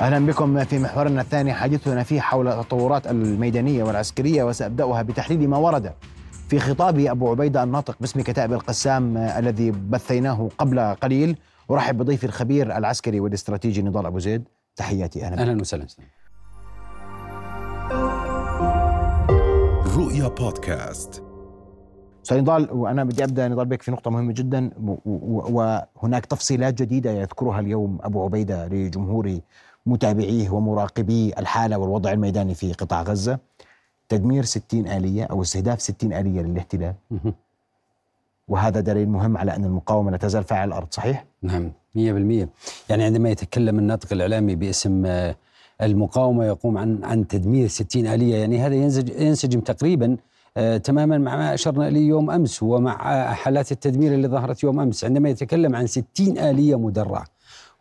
أهلا بكم في محورنا الثاني. حديثنا فيه حول التطورات الميدانية والعسكرية وسأبدأها بتحليل ما ورد في خطاب أبو عبيدة الناطق باسم كتائب القسام الذي بثيناه قبل قليل. أرحب بضيفي الخبير العسكري والاستراتيجي نضال أبو زيد. تحياتي أهلا أهلا وسهلا. رؤيا بودكاست. أستاذ نضال وأنا بدي أبدأ نضال بك في نقطة مهمة جدا وهناك تفصيلات جديدة يذكرها اليوم أبو عبيدة لجمهور متابعيه ومراقبي الحالة والوضع الميداني في قطاع غزة. تدمير 60 آلية أو استهداف 60 آلية للاحتلال. وهذا دليل مهم على أن المقاومة لا تزال فاعل الأرض صحيح؟ نعم 100% يعني عندما يتكلم الناطق الإعلامي باسم آه، المقاومة يقوم عن عن تدمير 60 آلية. يعني هذا ينسجم, تقريبا آه، تماما مع ما أشرنا إليه يوم أمس ومع حالات التدمير اللي ظهرت يوم أمس. عندما يتكلم عن 60 آلية مدرعة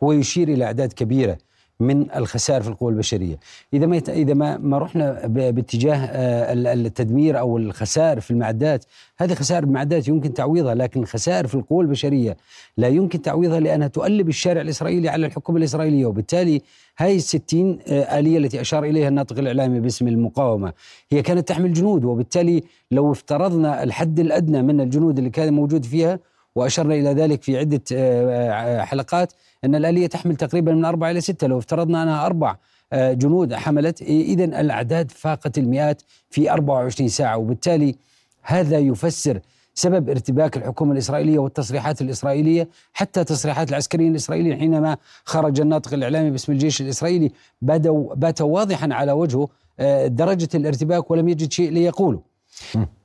هو يشير إلى أعداد كبيرة. من الخسائر في القوى البشرية. إذا ما إذا ما ما رحنا باتجاه آه، التدمير أو الخسائر في المعدات هذه خسائر المعدات يمكن تعويضها لكن خسائر في القوى البشرية لا يمكن تعويضها لأنها تؤلب الشارع الإسرائيلي على الحكومة الإسرائيلية. وبالتالي هاي الستين آه، آلية التي أشار إليها الناطق الإعلامي باسم المقاومة هي كانت تحمل جنود. وبالتالي لو افترضنا الحد الأدنى من الجنود اللي كان موجود فيها وأشرنا إلى ذلك في عدة آه، حلقات أن الآلية تحمل تقريبا من أربعة إلى ستة لو افترضنا أنها أربع آه، جنود حملت. إذا الأعداد فاقت المئات في 24 ساعة وبالتالي هذا يفسر سبب ارتباك الحكومة الإسرائيلية والتصريحات الإسرائيلية حتى تصريحات العسكريين الإسرائيليين حينما خرج الناطق الإعلامي باسم الجيش الإسرائيلي بدوا بات واضحا على وجهه آه، درجة الارتباك ولم يجد شيء ليقوله.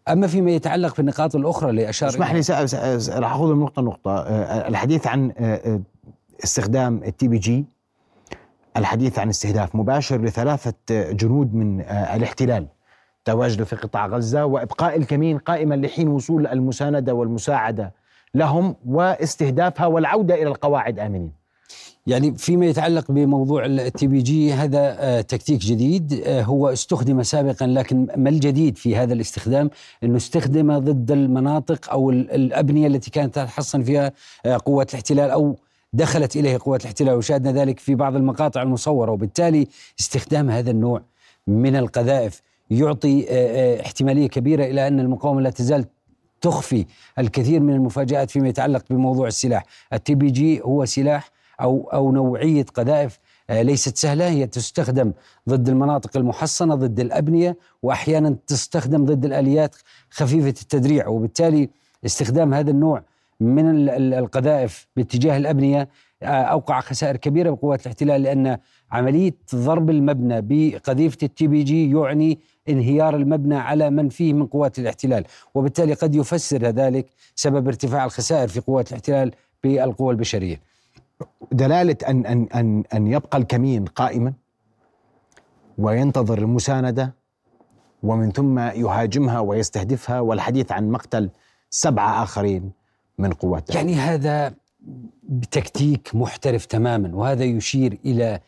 أما فيما يتعلق بالنقاط الأخرى اللي اشار اسمح لي راح اخذ من نقطة. آه، الحديث عن استخدام ال TBG الحديث عن استهداف مباشر لثلاثة جنود من آه، الاحتلال تواجدوا في قطاع غزة وإبقاء الكمين قائما لحين وصول المساندة والمساعدة لهم واستهدافها والعودة إلى القواعد آمنين. يعني فيما يتعلق بموضوع التي بي جي هذا آه، تكتيك جديد آه، هو استخدم سابقا لكن ما الجديد في هذا الاستخدام؟ إنه استخدم ضد المناطق أو الأبنية التي كانت تحصن فيها قوات الاحتلال أو دخلت اليه قوات الاحتلال وشاهدنا ذلك في بعض المقاطع المصورة وبالتالي استخدام هذا النوع من القذائف يعطي آه، آه، احتمالية كبيرة إلى أن المقاومة لا تزال تخفي الكثير من المفاجآت فيما يتعلق بموضوع السلاح. ال TBG هو سلاح أو أو نوعية قذائف آه، ليست سهلة. هي تستخدم ضد المناطق المحصنة ضد الأبنية وأحيانا تستخدم ضد الاليات خفيفة التدريع. وبالتالي استخدام هذا النوع من القذائف باتجاه الأبنية آه، أوقع خسائر كبيرة بقوات الاحتلال لأن عملية ضرب المبنى بقذيفة ال TBG يعني انهيار المبنى على من فيه من قوات الاحتلال. وبالتالي قد يفسر ذلك سبب ارتفاع الخسائر في قوات الاحتلال بالقوى البشرية. دلالة أن أن أن أن يبقى الكمين قائما وينتظر المساندة ومن ثم يهاجمها ويستهدفها والحديث عن مقتل سبعة آخرين من قوات يعني هذا بتكتيك محترف تماما وهذا يشير إلى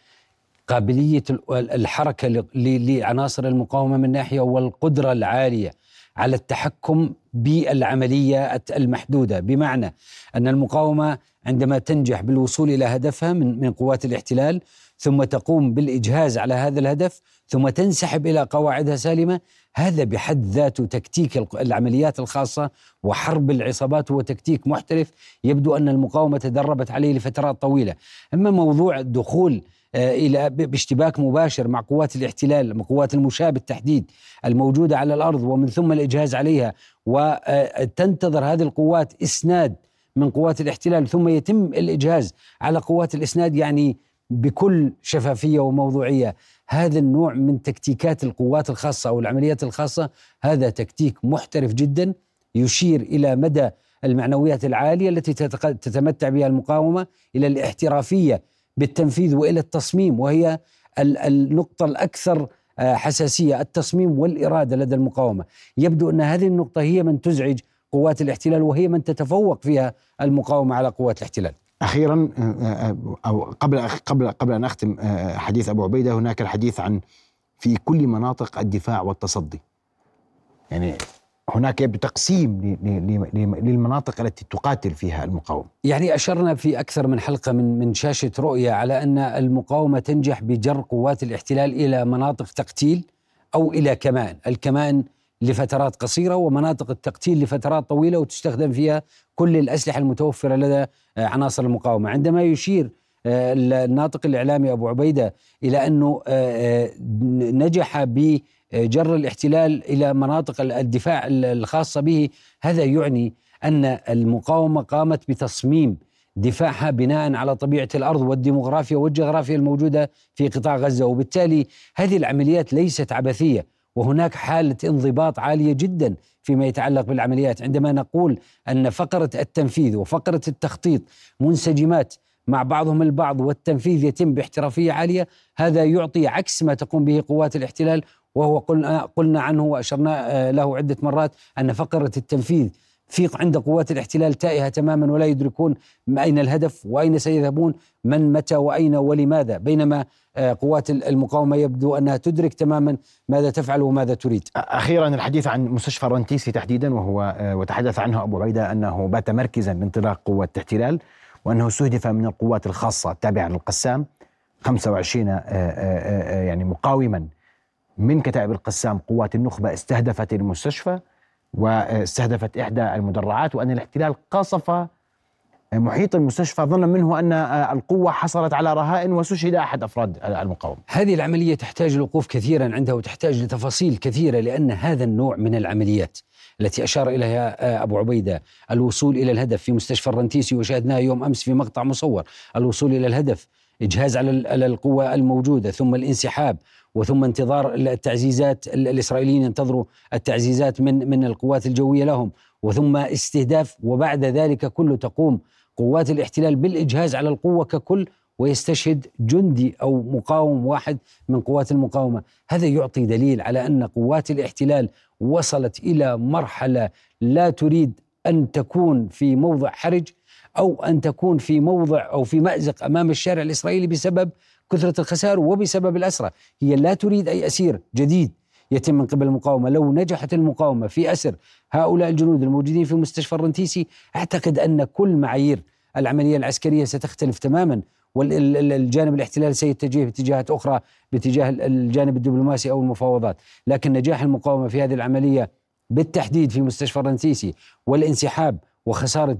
قابلية الحركة لعناصر المقاومة من ناحية والقدرة العالية. على التحكم بالعملية المحدودة. بمعنى أن المقاومة عندما تنجح بالوصول إلى هدفها من من قوات الاحتلال ثم تقوم بالإجهاز على هذا الهدف ثم تنسحب إلى قواعدها سالمة هذا بحد ذاته تكتيك العمليات الخاصة وحرب العصابات هو تكتيك محترف. يبدو أن المقاومة تدربت عليه لفترات طويلة. أما موضوع الدخول إلى باشتباك مباشر مع قوات الاحتلال مع قوات المشاة بالتحديد الموجودة على الأرض ومن ثم الإجهاز عليها. وتنتظر هذه القوات إسناد من قوات الاحتلال ثم يتم الإجهاز على قوات الإسناد يعني بكل شفافية وموضوعية. هذا النوع من تكتيكات القوات الخاصة أو العمليات الخاصة هذا تكتيك محترف جدا يشير إلى مدى المعنويات العالية التي تتمتع بها المقاومة إلى الاحترافية بالتنفيذ وإلى التصميم وهي النقطة الأكثر آه، حساسية التصميم والإرادة لدى المقاومة. يبدو أن هذه النقطة هي من تزعج قوات الاحتلال وهي من تتفوق فيها المقاومة على قوات الاحتلال. أخيرا آه، آه، أو قبل قبل قبل أن أختم حديث أبو عبيدة هناك الحديث عن في كل مناطق الدفاع والتصدي. يعني هناك يبدو تقسيم للمناطق التي تقاتل فيها المقاومة. يعني أشرنا في أكثر من حلقة من من شاشة رؤية على أن المقاومة تنجح بجر قوات الاحتلال إلى مناطق تقتيل أو إلى كمان، الكمان لفترات قصيرة ومناطق التقتيل لفترات طويلة وتستخدم فيها كل الأسلحة المتوفرة لدى عناصر المقاومة، عندما يشير آه، الناطق الإعلامي أبو عبيدة إلى أنه آه، آه، نجح ب جر الاحتلال إلى مناطق الدفاع الخاصة به. هذا يعني أن المقاومة قامت بتصميم دفاعها بناء على طبيعة الأرض والديموغرافيا والجغرافيا الموجودة في قطاع غزة. وبالتالي هذه العمليات ليست عبثية وهناك حالة انضباط عالية جدا فيما يتعلق بالعمليات. عندما نقول أن فقرة التنفيذ وفقرة التخطيط منسجمات مع بعضهم البعض والتنفيذ يتم باحترافية عالية هذا يعطي عكس ما تقوم به قوات الاحتلال وهو قلنا قلنا عنه وأشرنا آه، له عدة مرات أن فقرة التنفيذ في عند قوات الاحتلال تائهة تماما ولا يدركون أين الهدف وأين سيذهبون من متى وأين ولماذا بينما آه، قوات المقاومة يبدو أنها تدرك تماما ماذا تفعل وماذا تريد. أخيرا الحديث عن مستشفى رنتيسي تحديدا وهو آه، وتحدث عنه أبو عبيده أنه بات مركزا لانطلاق قوات الاحتلال وأنه استهدف من القوات الخاصة التابعه للقسام 25 يعني مقاوما من كتائب القسام قوات النخبة استهدفت المستشفى واستهدفت إحدى المدرعات وأن الاحتلال قصف محيط المستشفى ظنا منه أن القوة حصلت على رهائن وسشهد أحد أفراد المقاومة. هذه العملية تحتاج الوقوف كثيرا عندها وتحتاج لتفاصيل كثيرة لأن هذا النوع من العمليات التي أشار إليها أبو عبيدة الوصول إلى الهدف في مستشفى الرنتيسي وشاهدناها يوم أمس في مقطع مصور الوصول إلى الهدف إجهاز على القوة الموجودة ثم الانسحاب وثم انتظار التعزيزات الإسرائيليين ينتظروا التعزيزات من من القوات الجوية لهم. وثم استهداف وبعد ذلك كله تقوم قوات الاحتلال بالإجهاز على القوة ككل ويستشهد جندي أو مقاوم واحد من قوات المقاومة، هذا يعطي دليل على أن قوات الاحتلال وصلت إلى مرحلة لا تريد أن تكون في موضع حرج أو أن تكون في موضع أو في مأزق أمام الشارع الإسرائيلي بسبب كثرة الخسائر وبسبب الأسرى هي لا تريد أي أسير جديد يتم من قبل المقاومة. لو نجحت المقاومة في أسر هؤلاء الجنود الموجودين في مستشفى الرنتيسي أعتقد أن كل معايير العملية العسكرية ستختلف تماما. والجانب الاحتلال سيتجه باتجاهات أخرى باتجاه الجانب الدبلوماسي أو المفاوضات. لكن نجاح المقاومة في هذه العملية بالتحديد في مستشفى الرنتيسي والانسحاب وخسارة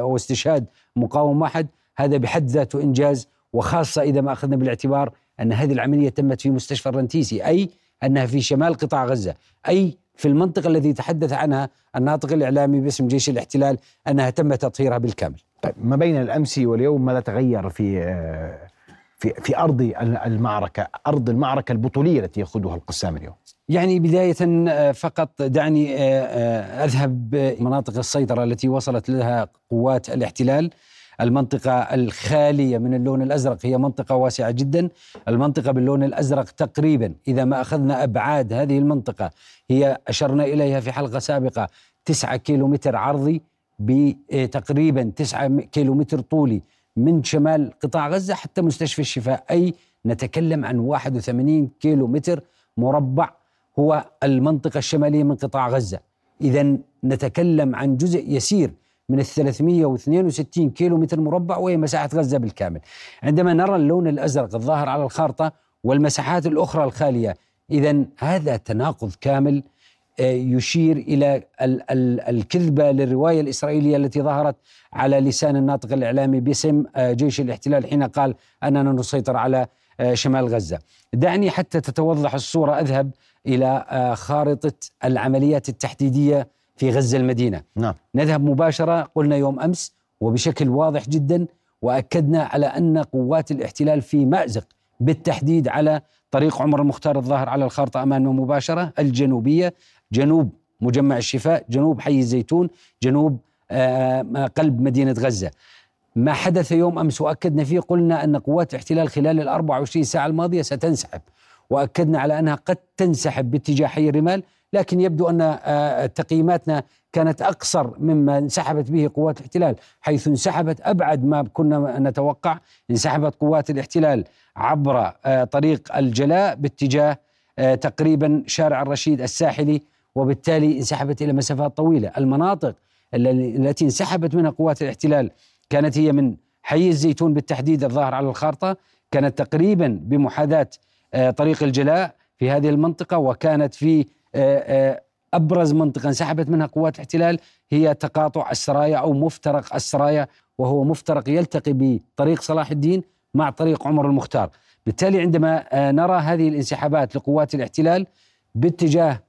واستشهاد مقاوم واحد هذا بحد ذاته إنجاز وخاصة إذا ما أخذنا بالاعتبار أن هذه العملية تمت في مستشفى الرنتيسي أي أنها في شمال قطاع غزة أي في المنطقة التي تحدث عنها الناطق الإعلامي باسم جيش الاحتلال أنها تم تطهيرها بالكامل طيب ما بين الأمس واليوم ماذا تغير في في في أرض المعركة، أرض المعركة البطولية التي يخوضها القسام اليوم. يعني بداية فقط دعني أذهب مناطق السيطرة التي وصلت لها قوات الاحتلال المنطقة الخالية من اللون الأزرق هي منطقة واسعة جدا. المنطقة باللون الأزرق تقريبا إذا ما أخذنا أبعاد هذه المنطقة هي أشرنا إليها في حلقة سابقة تسعة كيلو متر عرضي بتقريبا تسعة كيلو متر طولي من شمال قطاع غزة حتى مستشفى الشفاء. أي نتكلم عن 81 كيلو متر مربع هو المنطقة الشمالية من قطاع غزة. إذا نتكلم عن جزء يسير من ال 362 كيلو متر مربع وهي مساحة غزة بالكامل. عندما نرى اللون الأزرق الظاهر على الخارطة والمساحات الأخرى الخالية إذا هذا تناقض كامل آه، يشير إلى الكذبة للرواية الإسرائيلية التي ظهرت على لسان الناطق الإعلامي باسم آه، جيش الاحتلال حين قال أننا نسيطر على آه، شمال غزة. دعني حتى تتوضح الصورة أذهب إلى خارطة العمليات التحديدية في غزة المدينة. نعم. نذهب مباشرة قلنا يوم أمس وبشكل واضح جدا وأكدنا على أن قوات الاحتلال في مأزق بالتحديد على طريق عمر المختار الظاهر على الخارطة أمامنا مباشرة الجنوبية. جنوب مجمع الشفاء جنوب حي الزيتون جنوب آه قلب مدينة غزة. ما حدث يوم أمس وأكدنا فيه قلنا أن قوات الاحتلال خلال ال 24 ساعة الماضية ستنسحب. وأكدنا على أنها قد تنسحب باتجاه حي الرمال لكن يبدو أن آه، تقييماتنا كانت أقصر مما انسحبت به قوات الاحتلال حيث انسحبت أبعد ما كنا نتوقع انسحبت قوات الاحتلال عبر آه، طريق الجلاء باتجاه آه، تقريبا شارع الرشيد الساحلي وبالتالي انسحبت إلى مسافات طويلة، المناطق التي انسحبت منها قوات الاحتلال كانت هي من حي الزيتون بالتحديد الظاهر على الخارطة، كانت تقريبا بمحاذاة آه، طريق الجلاء في هذه المنطقة وكانت في أبرز منطقة انسحبت منها قوات الاحتلال هي تقاطع السرايا أو مفترق السرايا وهو مفترق يلتقي بطريق صلاح الدين مع طريق عمر المختار. بالتالي عندما نرى هذه الانسحابات لقوات الاحتلال باتجاه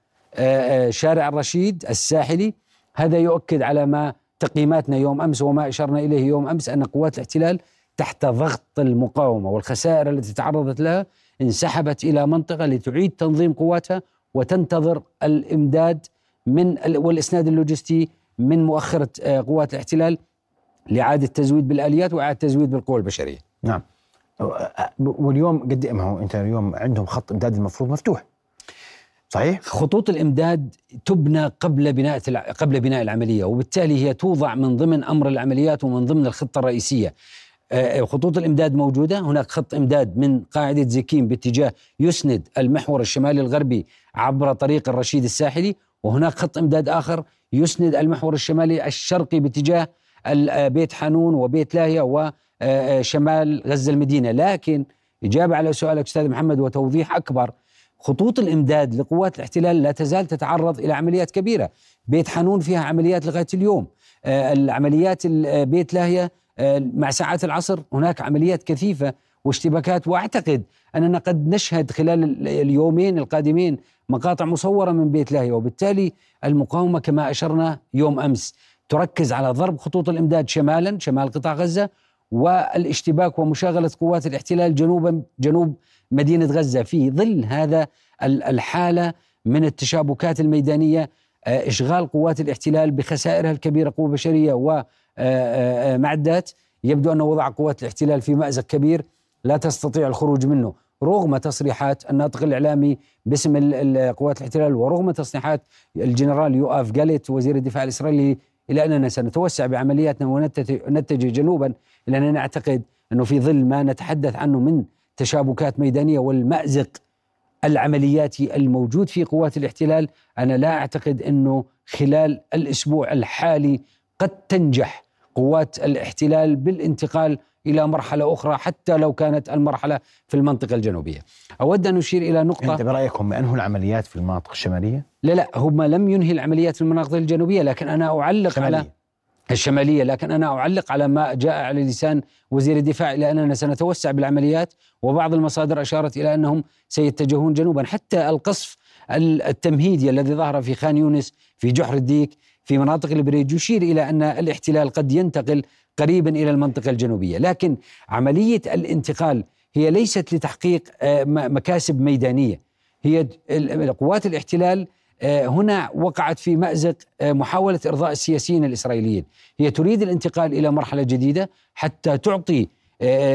شارع الرشيد الساحلي هذا يؤكد على ما تقييماتنا يوم أمس وما أشرنا إليه يوم أمس أن قوات الاحتلال تحت ضغط المقاومة والخسائر التي تعرضت لها انسحبت إلى منطقة لتعيد تنظيم قواتها وتنتظر الإمداد من والإسناد اللوجستي من مؤخرة آه، قوات الاحتلال لإعادة التزويد بالآليات وإعادة التزويد بالقوى البشرية. نعم. واليوم قد ما هو أنت اليوم عندهم خط إمداد المفروض مفتوح. صحيح؟ خطوط الإمداد تبنى قبل بناء قبل بناء العملية وبالتالي هي توضع من ضمن أمر العمليات ومن ضمن الخطة الرئيسية. آه، خطوط الإمداد موجودة، هناك خط إمداد من قاعدة زكيم باتجاه يسند المحور الشمالي الغربي عبر طريق الرشيد الساحلي، وهناك خط إمداد آخر يسند المحور الشمالي الشرقي باتجاه آه، بيت حانون وبيت لاهيه وشمال آه، غزة المدينة، لكن إجابة على سؤالك أستاذ محمد وتوضيح أكبر خطوط الإمداد لقوات الاحتلال لا تزال تتعرض إلى عمليات كبيرة، بيت حانون فيها عمليات لغاية اليوم، العمليات بيت لاهيه آه، مع ساعات العصر هناك عمليات كثيفة واشتباكات. وأعتقد أننا قد نشهد خلال اليومين القادمين مقاطع مصورة من بيت لاهي وبالتالي المقاومة كما أشرنا يوم أمس تركز على ضرب خطوط الإمداد شمالا شمال قطاع غزة والاشتباك ومشاغلة قوات الاحتلال جنوبا جنوب مدينة غزة. في ظل هذا الحالة من التشابكات الميدانية آه، إشغال قوات الاحتلال بخسائرها الكبيرة قوة بشرية آه، آه، معدات. يبدو أن وضع قوات الاحتلال في مأزق كبير لا تستطيع الخروج منه رغم تصريحات الناطق الإعلامي باسم قوات الاحتلال ورغم تصريحات الجنرال يوآف جاليت وزير الدفاع الإسرائيلي إلى أننا سنتوسع بعملياتنا ونتجه جنوبا إلى أننا نعتقد أنه في ظل ما نتحدث عنه من تشابكات ميدانية والمأزق العملياتي الموجود في قوات الاحتلال أنا لا أعتقد أنه خلال الأسبوع الحالي قد تنجح. قوات الاحتلال بالانتقال إلى مرحلة أخرى حتى لو كانت المرحلة في المنطقة الجنوبية. أود أن أشير إلى نقطة أنت برأيك هم أنهوا العمليات في المناطق الشمالية؟ لا لا هم لم ينهي العمليات في المناطق الجنوبية لكن أنا أعلق شمالية. على الشمالية لكن أنا أعلق على ما جاء على لسان وزير الدفاع إلى أننا سنتوسع بالعمليات وبعض المصادر أشارت إلى أنهم سيتجهون جنوبا حتى القصف التمهيدي الذي ظهر في خان يونس في جحر الديك في مناطق البريج يشير إلى أن الاحتلال قد ينتقل قريبا إلى المنطقة الجنوبية، لكن عملية الانتقال هي ليست لتحقيق آه، مكاسب ميدانية، هي قوات الاحتلال آه، هنا وقعت في مأزق آه، محاولة إرضاء السياسيين الإسرائيليين. هي تريد الانتقال إلى مرحلة جديدة حتى تعطي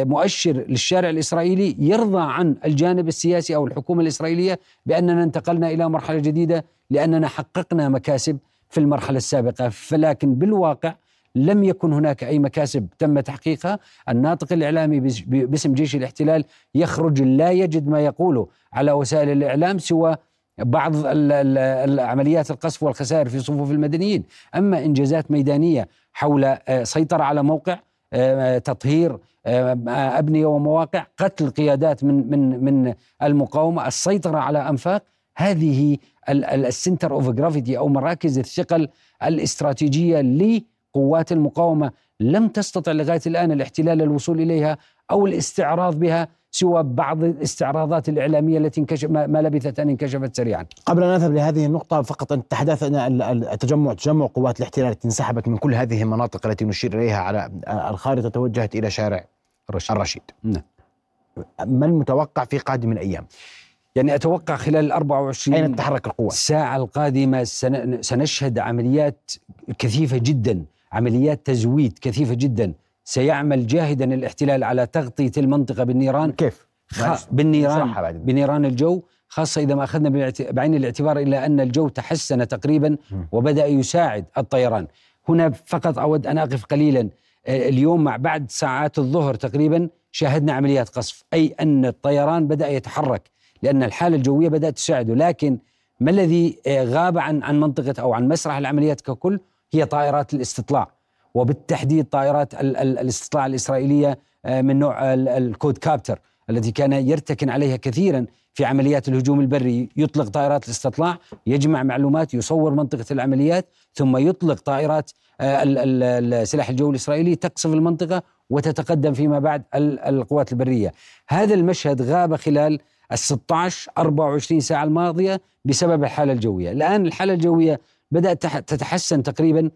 مؤشر للشارع الإسرائيلي يرضى عن الجانب السياسي أو الحكومة الإسرائيلية بأننا انتقلنا إلى مرحلة جديدة لأننا حققنا مكاسب في المرحلة السابقة فلكن بالواقع لم يكن هناك أي مكاسب تم تحقيقها. الناطق الإعلامي باسم جيش الاحتلال يخرج لا يجد ما يقوله على وسائل الإعلام سوى بعض العمليات القصف والخسائر في صفوف المدنيين. أما إنجازات ميدانية حول آه، سيطرة على موقع آه، تطهير آه، أبنية ومواقع قتل قيادات من من من المقاومة السيطرة على أنفاق هذه ال center of gravity أو مراكز الثقل الاستراتيجية لقوات المقاومة لم تستطع لغاية الآن الاحتلال الوصول إليها أو الاستعراض بها سوى بعض الاستعراضات الإعلامية التي انكشف ما لبثت أن انكشفت سريعا. قبل أن نذهب لهذه النقطة فقط أن تحدثنا التجمع تجمع قوات الاحتلال التي انسحبت من كل هذه المناطق التي نشير إليها على الخارطة توجهت إلى شارع الرشيد. الرشيد. نعم. ما المتوقع في قادم الأيام؟ يعني أتوقع خلال ال 24 أين تتحرك القوة؟ الساعة القادمة سنشهد عمليات كثيفة جدا، عمليات تزويد كثيفة جدا، سيعمل جاهدا الاحتلال على تغطية المنطقة بالنيران. كيف؟ خ... بالنيران بنيران الجو خاصة إذا ما أخذنا بعين الاعتبار إلا أن الجو تحسن تقريبا وبدأ يساعد الطيران. هنا فقط أود أن أقف قليلا. آه، اليوم مع بعد ساعات الظهر تقريبا شاهدنا عمليات قصف أي أن الطيران بدأ يتحرك. لأن الحالة الجوية بدأت تساعده. لكن ما الذي آه، غاب عن عن منطقة أو عن مسرح العمليات ككل؟ هي طائرات الاستطلاع. وبالتحديد طائرات ال- ال- الاستطلاع الإسرائيلية آه، من نوع ال- الكود كابتر التي كان يرتكن عليها كثيرا في عمليات الهجوم البري. يطلق طائرات الاستطلاع يجمع معلومات يصور منطقة العمليات ثم يطلق طائرات آه، ال- ال- السلاح الجوي الإسرائيلي تقصف المنطقة وتتقدم فيما بعد ال- القوات البرية. هذا المشهد غاب خلال ال 16 24 ساعة الماضية بسبب الحالة الجوية. الآن الحالة الجوية بدأت تح- تتحسن تقريبا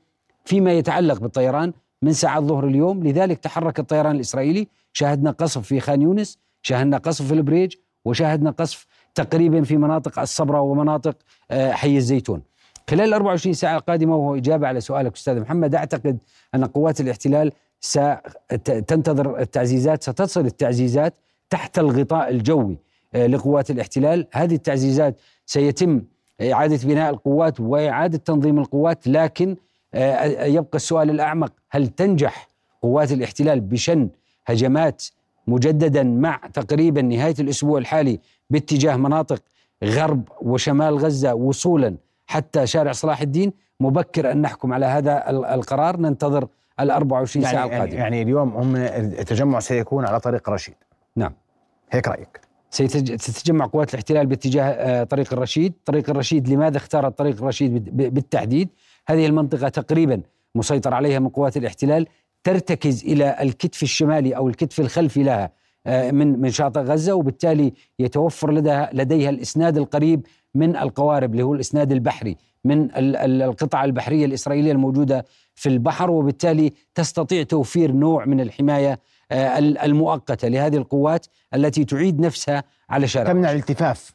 فيما يتعلق بالطيران من ساعات ظهر اليوم. لذلك تحرك الطيران الإسرائيلي. شاهدنا قصف في خان يونس شاهدنا قصف في البريج وشاهدنا قصف تقريبا في مناطق الصبرة ومناطق آه، حي الزيتون. خلال ال 24 ساعة القادمة وهو إجابة على سؤالك أستاذ محمد أعتقد أن قوات الاحتلال ستنتظر التعزيزات ستصل التعزيزات تحت الغطاء الجوي. لقوات الاحتلال. هذه التعزيزات سيتم إعادة بناء القوات وإعادة تنظيم القوات لكن آه، يبقى السؤال الأعمق هل تنجح قوات الاحتلال بشن هجمات مجددا مع تقريبا نهاية الأسبوع الحالي باتجاه مناطق غرب وشمال غزة وصولا حتى شارع صلاح الدين؟ مبكر أن نحكم على هذا ال- القرار. ننتظر ال 24 ساعة يعني, يعني, القادمة. يعني اليوم هم التجمع سيكون على طريق رشيد. نعم. هيك سيتج- ستتجمع قوات الاحتلال باتجاه آه، طريق الرشيد. طريق الرشيد لماذا اختارت طريق الرشيد بالتحديد؟ هذه المنطقة تقريبا مسيطر عليها من قوات الاحتلال ترتكز إلى الكتف الشمالي أو الكتف الخلفي لها آه، من من شاطئ غزة وبالتالي يتوفر لديها لديها الإسناد القريب من القوارب اللي هو الإسناد البحري من ال- ال- القطع البحرية الإسرائيلية الموجودة في البحر وبالتالي تستطيع توفير نوع من الحماية آه، ال- المؤقتة لهذه القوات التي تعيد نفسها على شارع تمنع الالتفاف.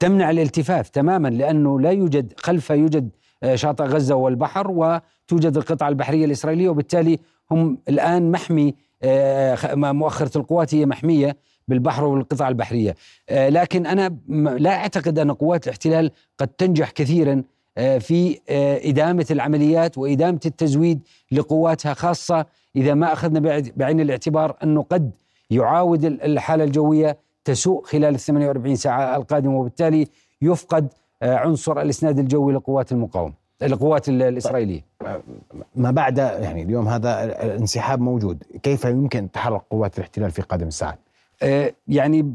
تمنع الالتفاف تماما لأنه لا يوجد خلفه يوجد آه، شاطئ غزة والبحر وتوجد القطعه البحرية الإسرائيلية وبالتالي هم الآن محمي آه، مؤخرة القوات هي محمية بالبحر والقطع البحرية. لكن أنا لا أعتقد أن قوات الاحتلال قد تنجح كثيرا في إدامة العمليات وإدامة التزويد لقواتها خاصة إذا ما أخذنا بعد- بعين الاعتبار أنه قد يعاود ال- الحالة الجوية تسوء خلال ال 48 ساعة القادمه وبالتالي يفقد آه، عنصر الإسناد الجوي لقوات المقاومة القوات ال- الإسرائيلية. ما بعد يعني اليوم هذا الانسحاب موجود كيف يمكن تحرك قوات الاحتلال في قادم الساعات؟ آه، يعني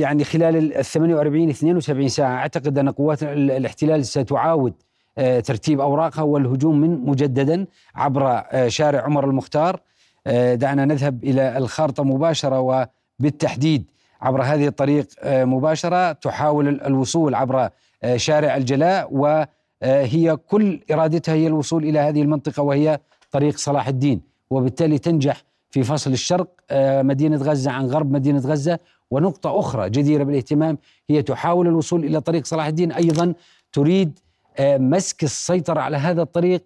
يعني خلال ال 48 72 ساعة أعتقد أن قوات ال- الاحتلال ستعاود ترتيب أوراقها والهجوم من مجددا عبر آه، شارع عمر المختار. آه، دعنا نذهب إلى الخارطة مباشرة وبالتحديد عبر هذه الطريق آه، مباشرة تحاول ال- الوصول عبر آه، شارع الجلاء وهي كل إرادتها هي الوصول إلى هذه المنطقة وهي طريق صلاح الدين. وبالتالي تنجح في فصل الشرق آه، مدينة غزة عن غرب مدينة غزة. ونقطة أخرى جديرة بالاهتمام هي تحاول الوصول إلى طريق صلاح الدين. أيضا تريد آه، مسك السيطرة على هذا الطريق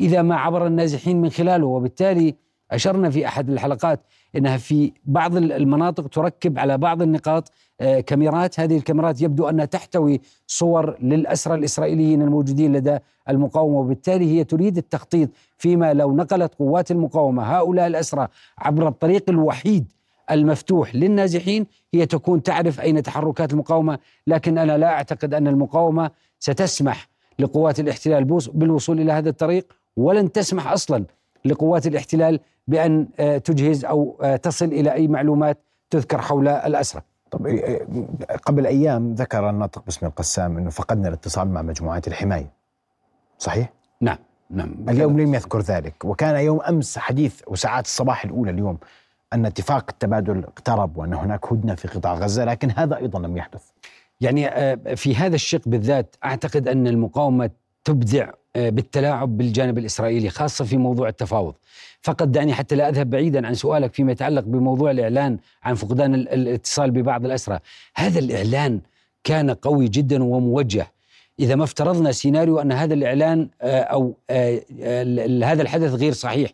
إذا ما عبر النازحين من خلاله. وبالتالي أشرنا في أحد الحلقات أنها في بعض المناطق تركب على بعض النقاط آه، كاميرات. هذه الكاميرات يبدو أنها تحتوي صور للأسرى الإسرائيليين الموجودين لدى المقاومة. وبالتالي هي تريد التخطيط فيما لو نقلت قوات المقاومة هؤلاء الأسرى عبر الطريق الوحيد المفتوح للنازحين. هي تكون تعرف أين تحركات المقاومة. لكن أنا لا أعتقد أن المقاومة ستسمح لقوات الاحتلال بالوصول إلى هذا الطريق ولن تسمح أصلا لقوات الاحتلال بأن آه، تجهز أو آه، تصل إلى أي معلومات تذكر حول الأسرى. طب إيه، قبل أيام ذكر الناطق باسم القسام إنه فقدنا الاتصال مع مجموعات الحماية. صحيح؟ نعم نعم. اليوم لم يذكر ذلك. وكان يوم أمس حديث وساعات الصباح الأولى اليوم أن اتفاق التبادل اقترب وأن هناك هدنة في قطاع غزة لكن هذا أيضا لم يحدث. يعني آه، في هذا الشق بالذات أعتقد أن المقاومة تبدع آه، بالتلاعب بالجانب الإسرائيلي خاصة في موضوع التفاوض. فقط دعني حتى لا أذهب بعيدا عن سؤالك فيما يتعلق بموضوع الإعلان عن فقدان ال- الاتصال ببعض الأسرى. هذا الإعلان كان قوي جدا وموجه. إذا ما افترضنا سيناريو أن هذا الإعلان آه، أو هذا الحدث غير صحيح.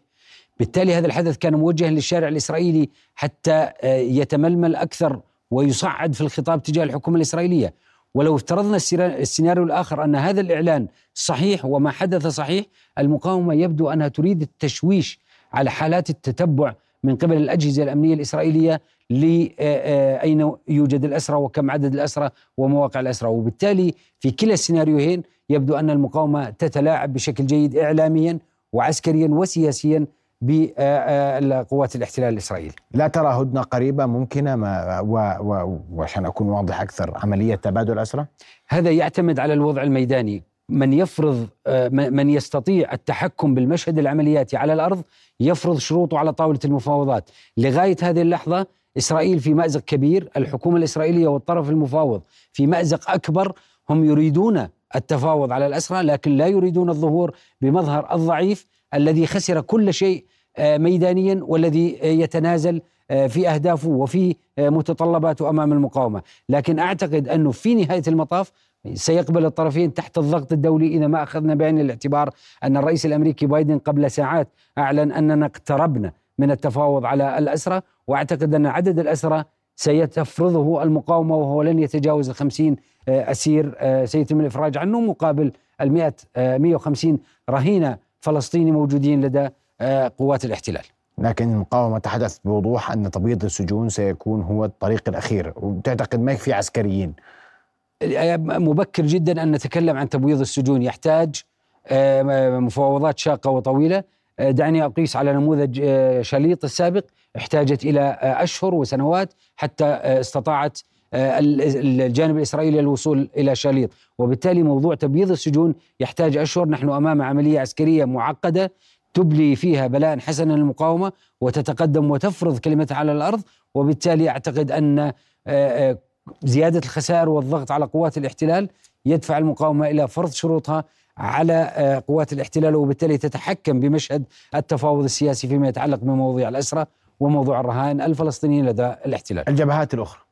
بالتالي هذا الحدث كان موجها للشارع الإسرائيلي حتى يتململ أكثر ويصعد في الخطاب تجاه الحكومة الإسرائيلية. ولو افترضنا السيناريو الآخر أن هذا الإعلان صحيح وما حدث صحيح المقاومة يبدو أنها تريد التشويش على حالات التتبع من قبل الأجهزة الأمنية الإسرائيلية لاين يوجد الأسرى وكم عدد الأسرى ومواقع الأسرى. وبالتالي في كلا السيناريوهين يبدو أن المقاومة تتلاعب بشكل جيد اعلاميا وعسكريا وسياسيا بقوات الاحتلال الاسرائيلي. لا ترى هدنة قريبة ممكنة ما وعشان أكون واضح أكثر عملية تبادل اسرى؟ هذا يعتمد على الوضع الميداني، من يفرض من يستطيع التحكم بالمشهد العملياتي على الأرض يفرض شروطه على طاولة المفاوضات، لغاية هذه اللحظة إسرائيل في مأزق كبير، الحكومة الإسرائيلية والطرف المفاوض في مأزق أكبر، هم يريدون التفاوض على الاسرى لكن لا يريدون الظهور بمظهر الضعيف الذي خسر كل شيء آه، ميدانيا والذي يتنازل آه، في أهدافه وفي آه، متطلباته أمام المقاومة، لكن أعتقد أنه في نهاية المطاف سيقبل الطرفين تحت الضغط الدولي إذا ما أخذنا بعين الاعتبار أن الرئيس الأمريكي بايدن قبل ساعات أعلن أننا اقتربنا من التفاوض على الأسرى وأعتقد أن عدد الأسرى سيتفرضه المقاومة وهو لن يتجاوز الخمسين أسير سيتم الإفراج عنه مقابل ال 150 رهينة. فلسطيني موجودين لدى آه، قوات الاحتلال. لكن المقاومة تحدث بوضوح أن تبييض السجون سيكون هو الطريق الأخير. وتعتقد ما يكفي عسكريين؟ آه، مبكر جدا أن نتكلم عن تبويض السجون. يحتاج آه، مفاوضات شاقة وطويلة. دعني أقيس على نموذج شليط السابق. احتاجت إلى أشهر وسنوات حتى استطاعت الجانب الإسرائيلي الوصول إلى شليط. وبالتالي موضوع تبييض السجون يحتاج أشهر. نحن أمام عملية عسكرية معقدة تبلي فيها بلاء حسنا للمقاومة وتتقدم وتفرض كلمتها على الأرض. وبالتالي أعتقد أن آه، آه، زيادة الخسائر والضغط على قوات الاحتلال يدفع المقاومة إلى فرض شروطها على آه، قوات الاحتلال. وبالتالي تتحكم بمشهد التفاوض السياسي فيما يتعلق بمواضيع الأسرة وموضوع الرهائن الفلسطينيين لدى الاحتلال. الجبهات الأخرى.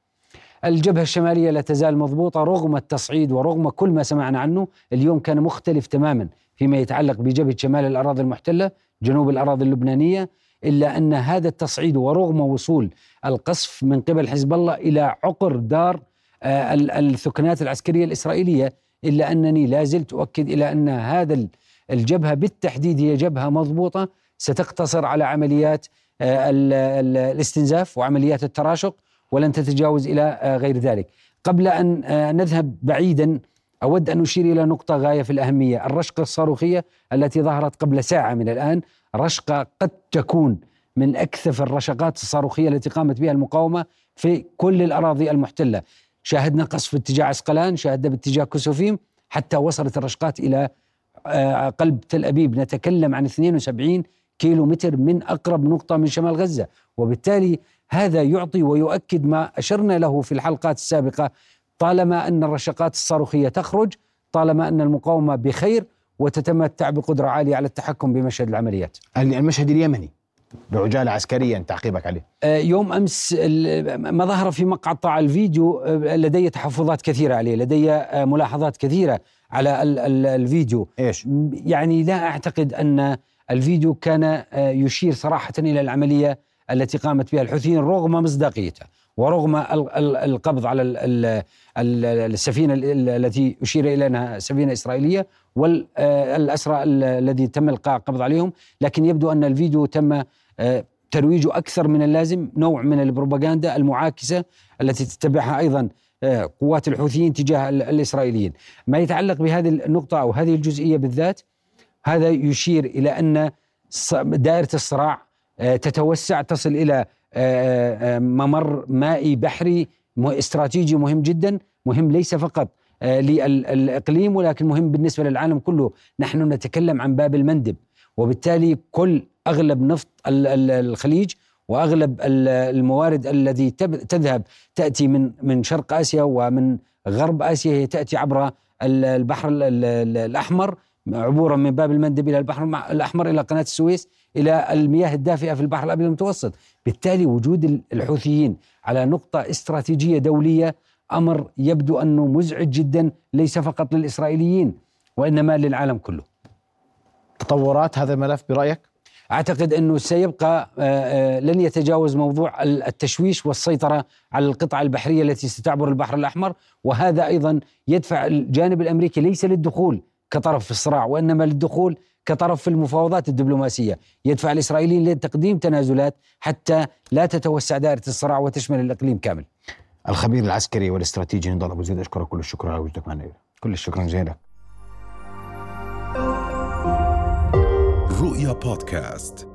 الجبهة الشمالية لا تزال مضبوطة رغم التصعيد ورغم كل ما سمعنا عنه. اليوم كان مختلف تماما فيما يتعلق بجبهة شمال الأراضي المحتلة جنوب الأراضي اللبنانية إلا أن هذا التصعيد ورغم وصول القصف من قبل حزب الله إلى عقر دار آه، الثكنات العسكرية الإسرائيلية. إلا أنني لا زلت أؤكد إلى أن هذا الجبهة بالتحديد هي جبهة مضبوطة ستقتصر على عمليات آه، الاستنزاف وعمليات التراشق. ولن تتجاوز إلى آه، غير ذلك. قبل أن نذهب بعيدا أود أن أشير إلى نقطة غاية في الأهمية. الرشقة الصاروخية التي ظهرت قبل ساعة من الآن رشقة قد تكون من أكثف الرشقات الصاروخية التي قامت بها المقاومة في كل الأراضي المحتلة. شاهدنا قصف في اتجاه عسقلان شاهدنا باتجاه كسوفيم حتى وصلت الرشقات إلى آه، قلب تل أبيب. نتكلم عن 72 كيلو متر من أقرب نقطة من شمال غزة. وبالتالي هذا يعطي ويؤكد ما أشرنا له في الحلقات السابقة طالما أن الرشقات الصاروخية تخرج طالما أن المقاومة بخير وتتمتع بقدرة عالية على التحكم بمشهد العمليات. المشهد اليمني بعجالة عسكريا تعقيبك عليه. آه، يوم أمس ما ظهر في مقطع الفيديو آه، لدي تحفظات كثيرة عليه، لدي آه، ملاحظات كثيرة على الفيديو. إيش؟ يعني لا أعتقد أن الفيديو كان يشير صراحة إلى العملية التي قامت بها الحوثيين رغم مصداقيتها. ورغم القبض على السفينة التي أشير إلى أنها سفينة إسرائيلية والأسرى الذي تم إلقاء قبض عليهم لكن يبدو أن الفيديو تم آه، ترويجه أكثر من اللازم نوع من البروباغندا المعاكسة التي تتبعها أيضا آه، قوات الحوثيين تجاه الإسرائيليين ما يتعلق بهذه النقطة أو هذه الجزئية بالذات هذا يشير إلى أن دائرة الصراع آه، تتوسع تصل إلى ممر مائي بحري استراتيجي مهم جدا مهم ليس فقط آه، للإقليم ولكن مهم بالنسبة للعالم كله. نحن نتكلم عن باب المندب وبالتالي كل أغلب نفط الخليج وأغلب الموارد الذي تذهب تأتي من من شرق آسيا ومن غرب آسيا هي تأتي عبر البحر الأحمر عبورا من باب المندب إلى البحر الأحمر إلى قناة السويس. إلى المياه الدافئة في البحر الأبيض المتوسط، بالتالي وجود الحوثيين على نقطة استراتيجية دولية أمر يبدو أنه مزعج جدا ليس فقط للإسرائيليين وإنما للعالم كله. تطورات هذا الملف برأيك؟ أعتقد أنه سيبقى آه، آه، لن يتجاوز موضوع التشويش والسيطرة على القطع البحرية التي ستعبر البحر الأحمر وهذا أيضا يدفع الجانب الأمريكي ليس للدخول كطرف في الصراع وإنما للدخول كطرف في المفاوضات الدبلوماسية. يدفع الإسرائيليين لتقديم تنازلات حتى لا تتوسع دائرة الصراع وتشمل الإقليم كامل. الخبير العسكري والاستراتيجي نضال أبو زيد أشكرك كل الشكر على وجودك معنا. كل الشكر جزيلا. رؤيا بودكاست.